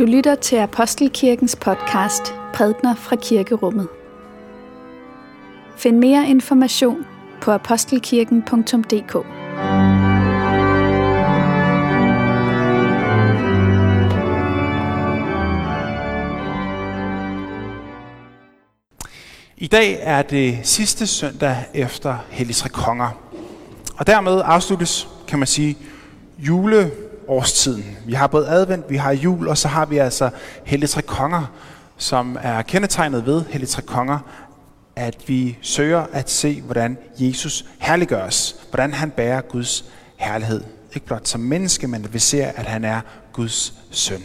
Du lytter til Apostelkirkens podcast Prædner fra Kirkerummet. Find mere information på apostelkirken.dk. I dag er det sidste søndag efter Hellig Tre Konger. Og dermed afsluttes, kan man sige, jule årstiden. Vi har både advent, vi har jul, og så har vi altså Hellige Tre Konger, som er kendetegnet ved Hellige Tre Konger, at vi søger at se, hvordan Jesus herliggøres, hvordan han bærer Guds herlighed. Ikke blot som menneske, men at vi ser, at han er Guds søn.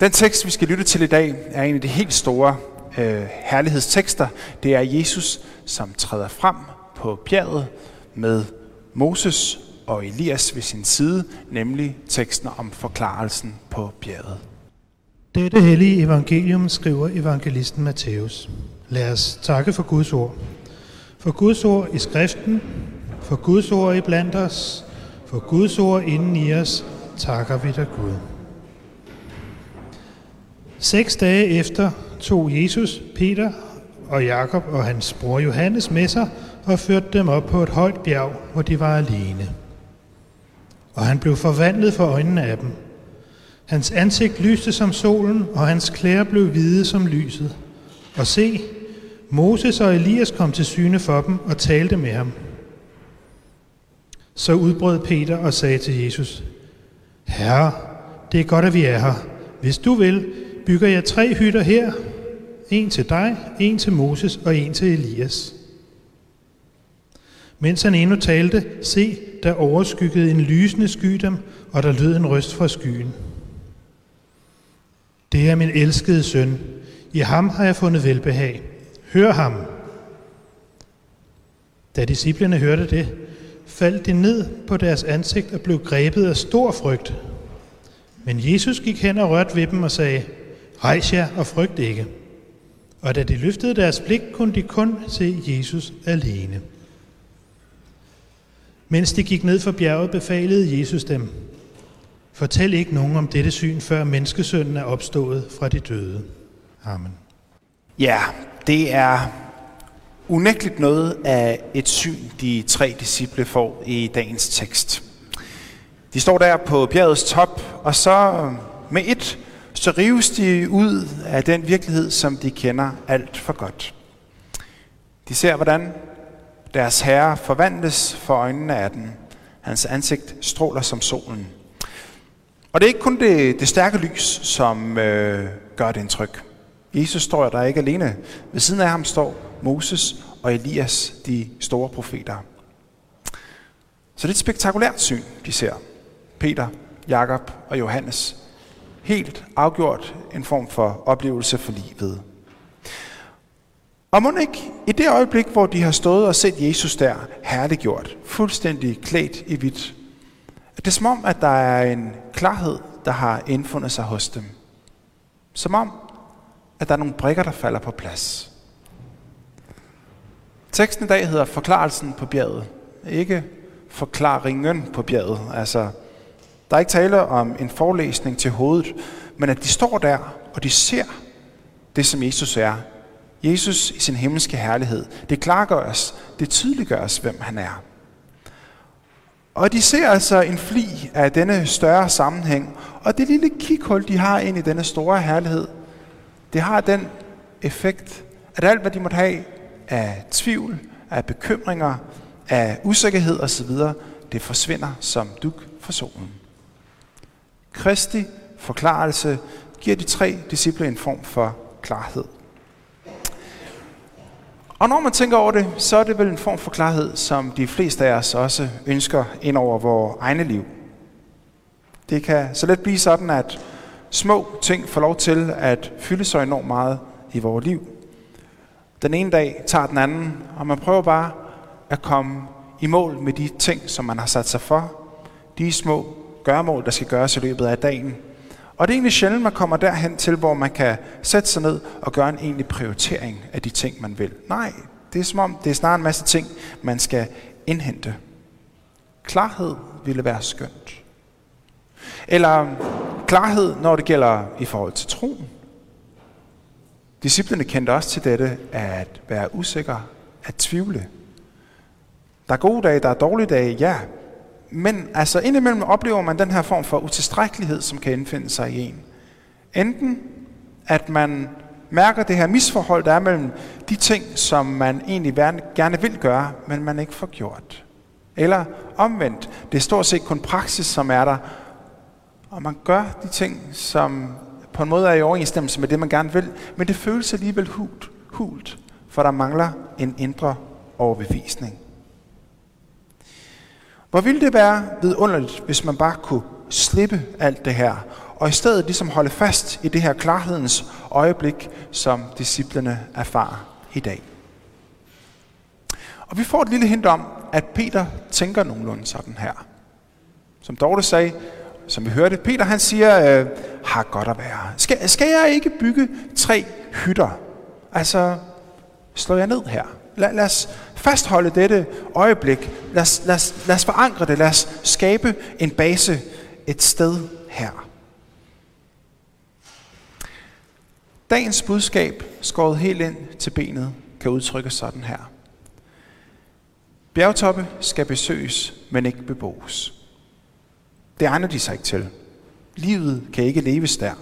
Den tekst, vi skal lytte til i dag, er en af de helt store øh, herlighedstekster. Det er Jesus, som træder frem på bjerget med Moses og Elias ved sin side, nemlig teksten om forklarelsen på bjerget. Dette hellige evangelium skriver evangelisten Matthæus. Lad os takke for Guds ord. For Guds ord i skriften, for Guds ord i blandt os, for Guds ord inden i os, takker vi dig Gud. Seks dage efter tog Jesus, Peter og Jakob og hans bror Johannes med sig og førte dem op på et højt bjerg, hvor de var alene. Og han blev forvandlet for øjnene af dem. Hans ansigt lyste som solen, og hans klæder blev hvide som lyset. Og se, Moses og Elias kom til syne for dem og talte med ham. Så udbrød Peter og sagde til Jesus, Herre, det er godt, at vi er her. Hvis du vil, bygger jeg tre hytter her. En til dig, en til Moses og en til Elias. Mens han endnu talte, se, der overskyggede en lysende sky dem, og der lød en røst fra skyen. Det er min elskede søn. I ham har jeg fundet velbehag. Hør ham. Da disciplene hørte det, faldt de ned på deres ansigt og blev grebet af stor frygt. Men Jesus gik hen og rørte ved dem og sagde, Rejs jer og frygt ikke. Og da de løftede deres blik, kunne de kun se Jesus alene. Mens de gik ned for bjerget, befalede Jesus dem, Fortæl ikke nogen om dette syn, før menneskesønnen er opstået fra de døde. Amen. Ja, det er unægteligt noget af et syn, de tre disciple får i dagens tekst. De står der på bjergets top, og så med et, så rives de ud af den virkelighed, som de kender alt for godt. De ser, hvordan deres herre forvandles for øjnene af den. Hans ansigt stråler som solen. Og det er ikke kun det, det stærke lys, som øh, gør det indtryk. Jesus står der ikke alene. Ved siden af ham står Moses og Elias, de store profeter. Så det er et spektakulært syn, de ser. Peter, Jakob og Johannes. Helt afgjort en form for oplevelse for livet. Og må ikke i det øjeblik, hvor de har stået og set Jesus der herliggjort, fuldstændig klædt i hvidt, det er som om, at der er en klarhed, der har indfundet sig hos dem. Som om, at der er nogle brikker, der falder på plads. Teksten i dag hedder Forklarelsen på bjerget. Ikke forklaringen på bjerget. Altså, der er ikke tale om en forelæsning til hovedet, men at de står der, og de ser det, som Jesus er. Jesus i sin himmelske herlighed. Det klargøres, det tydeliggøres, hvem han er. Og de ser altså en fli af denne større sammenhæng, og det lille kikhul, de har ind i denne store herlighed, det har den effekt, at alt, hvad de måtte have af tvivl, af bekymringer, af usikkerhed osv., det forsvinder som duk for solen. Kristi forklarelse giver de tre disciple en form for klarhed. Og når man tænker over det, så er det vel en form for klarhed, som de fleste af os også ønsker ind over vores egne liv. Det kan så let blive sådan, at små ting får lov til at fylde sig enormt meget i vores liv. Den ene dag tager den anden, og man prøver bare at komme i mål med de ting, som man har sat sig for. De små gørmål, der skal gøres i løbet af dagen. Og det er egentlig sjældent, man kommer derhen til, hvor man kan sætte sig ned og gøre en egentlig prioritering af de ting, man vil. Nej, det er som om, det er snarere en masse ting, man skal indhente. Klarhed ville være skønt. Eller klarhed, når det gælder i forhold til troen. Disciplerne kendte også til dette at være usikker, at tvivle. Der er gode dage, der er dårlige dage, ja. Men altså indimellem oplever man den her form for utilstrækkelighed, som kan indfinde sig i en. Enten at man mærker det her misforhold, der er mellem de ting, som man egentlig gerne vil gøre, men man ikke får gjort. Eller omvendt, det er stort set kun praksis, som er der, og man gør de ting, som på en måde er i overensstemmelse med det, man gerne vil, men det føles alligevel hult, hult for der mangler en indre overbevisning. Hvor ville det være vidunderligt, hvis man bare kunne slippe alt det her, og i stedet ligesom holde fast i det her klarhedens øjeblik, som disciplerne erfarer i dag. Og vi får et lille hint om, at Peter tænker nogenlunde sådan her. Som Dorte sagde, som vi hørte, Peter han siger, øh, har godt at være. Skal, skal jeg ikke bygge tre hytter? Altså, slår jeg ned her. Lad, lad os fastholde dette øjeblik. Lad os, lad, os, lad os forankre det. Lad os skabe en base et sted her. Dagens budskab, skåret helt ind til benet, kan udtrykkes sådan her. Bjergtoppe skal besøges, men ikke beboes. Det egner de sig ikke til. Livet kan ikke leves der.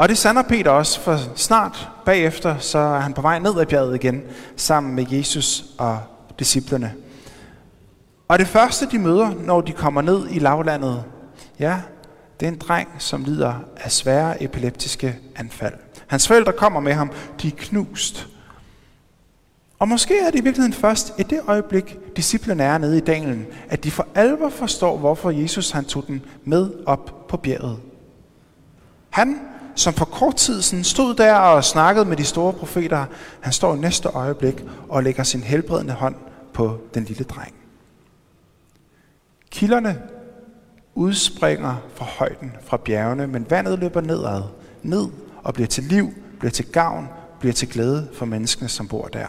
Og det sander Peter også, for snart bagefter, så er han på vej ned ad bjerget igen, sammen med Jesus og disciplerne. Og det første, de møder, når de kommer ned i lavlandet, ja, det er en dreng, som lider af svære epileptiske anfald. Hans forældre kommer med ham, de er knust. Og måske er det i virkeligheden først i det øjeblik, disciplerne er nede i dalen, at de for alvor forstår, hvorfor Jesus han tog den med op på bjerget. Han, som for kort tid siden stod der og snakkede med de store profeter, han står i næste øjeblik og lægger sin helbredende hånd på den lille dreng. Kilderne udspringer fra højden, fra bjergene, men vandet løber nedad, ned og bliver til liv, bliver til gavn, bliver til glæde for menneskene, som bor der.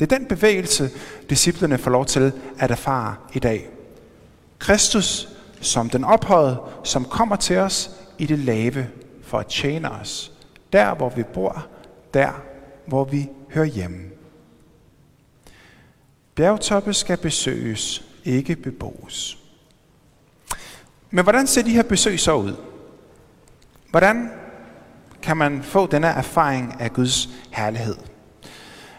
Det er den bevægelse, disciplerne får lov til at erfare i dag. Kristus som den ophøjede, som kommer til os i det lave for at tjene os. Der, hvor vi bor, der, hvor vi hører hjemme. Bjergtoppe skal besøges, ikke beboes. Men hvordan ser de her besøg så ud? Hvordan kan man få denne erfaring af Guds herlighed?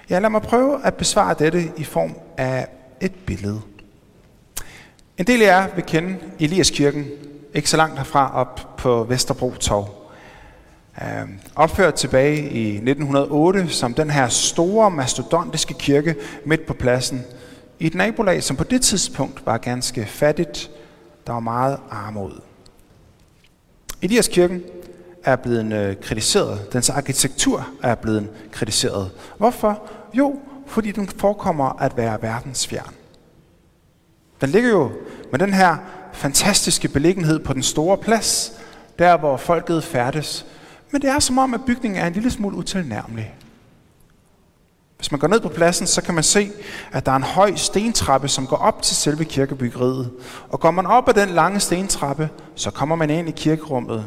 Ja, lad mig prøve at besvare dette i form af et billede. En del af jer vil kende Eliaskirken, ikke så langt herfra op på Vesterbro Torv. Uh, opført tilbage i 1908 som den her store mastodontiske kirke midt på pladsen i et nabolag, som på det tidspunkt var ganske fattigt. Der var meget armod. Eliaskirken er blevet øh, kritiseret. Dens arkitektur er blevet kritiseret. Hvorfor? Jo, fordi den forekommer at være verdensfjern. Den ligger jo med den her fantastiske beliggenhed på den store plads, der hvor folket færdes. Men det er som om, at bygningen er en lille smule utilnærmelig. Hvis man går ned på pladsen, så kan man se, at der er en høj stentrappe, som går op til selve kirkebyggeriet. Og går man op ad den lange stentrappe, så kommer man ind i kirkerummet.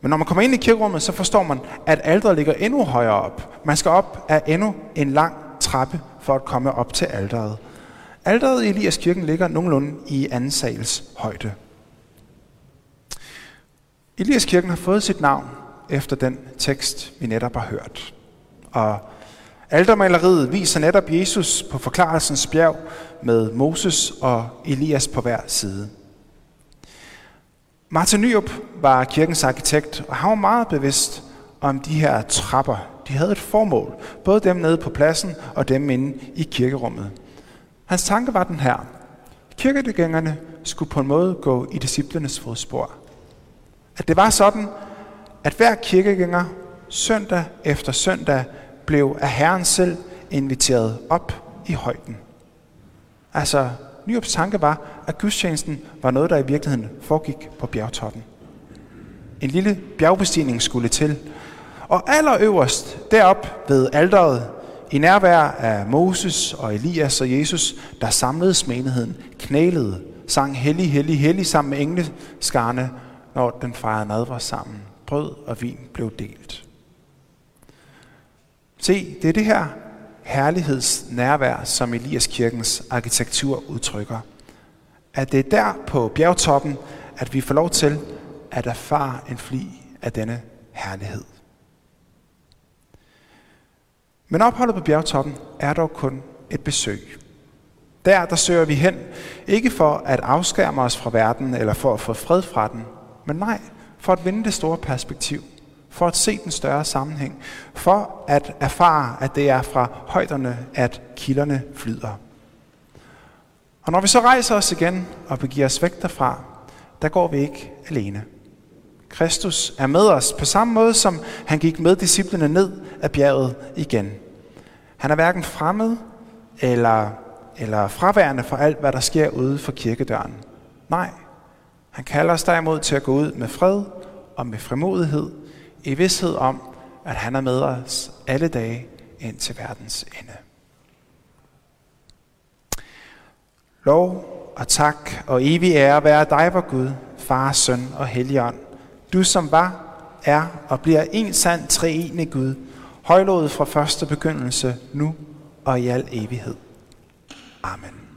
Men når man kommer ind i kirkerummet, så forstår man, at alderet ligger endnu højere op. Man skal op af endnu en lang trappe for at komme op til alderet. Alderet i Elias kirken ligger nogenlunde i anden sals højde. Elias kirken har fået sit navn efter den tekst, vi netop har hørt. Og aldermaleriet viser netop Jesus på forklarelsens bjerg med Moses og Elias på hver side. Martin Nyrup var kirkens arkitekt, og han var meget bevidst om de her trapper. De havde et formål, både dem nede på pladsen og dem inde i kirkerummet. Hans tanke var den her. Kirkedegængerne skulle på en måde gå i disciplernes fodspor. At det var sådan, at hver kirkegænger søndag efter søndag blev af Herren selv inviteret op i højden. Altså, Nyrups tanke var, at gudstjenesten var noget, der i virkeligheden foregik på bjergtoppen. En lille bjergbestigning skulle til. Og allerøverst derop ved alderet, i nærvær af Moses og Elias og Jesus, der samledes menigheden, knælede, sang hellig, hellig, hellig sammen med engleskarne, når den fejrede nadver sammen. Brød og vin blev delt. Se, det er det her herlighedsnærvær, som Elias kirkens arkitektur udtrykker. At det er der på bjergtoppen, at vi får lov til at erfare en fli af denne herlighed. Men opholdet på bjergtoppen er dog kun et besøg. Der, der søger vi hen, ikke for at afskærme os fra verden eller for at få fred fra den, men nej, for at vinde det store perspektiv, for at se den større sammenhæng, for at erfare, at det er fra højderne, at kilderne flyder. Og når vi så rejser os igen og begiver os væk derfra, der går vi ikke alene. Kristus er med os på samme måde, som han gik med disciplene ned af bjerget igen. Han er hverken fremmed eller, eller fraværende for alt, hvad der sker ude for kirkedøren. Nej, han kalder os derimod til at gå ud med fred og med frimodighed, i vidshed om, at han er med os alle dage ind til verdens ende. Lov og tak og evig ære være dig, vor Gud, Far, Søn og Helligånd. Du som var, er og bliver en sand treenig Gud, højlået fra første begyndelse, nu og i al evighed. Amen.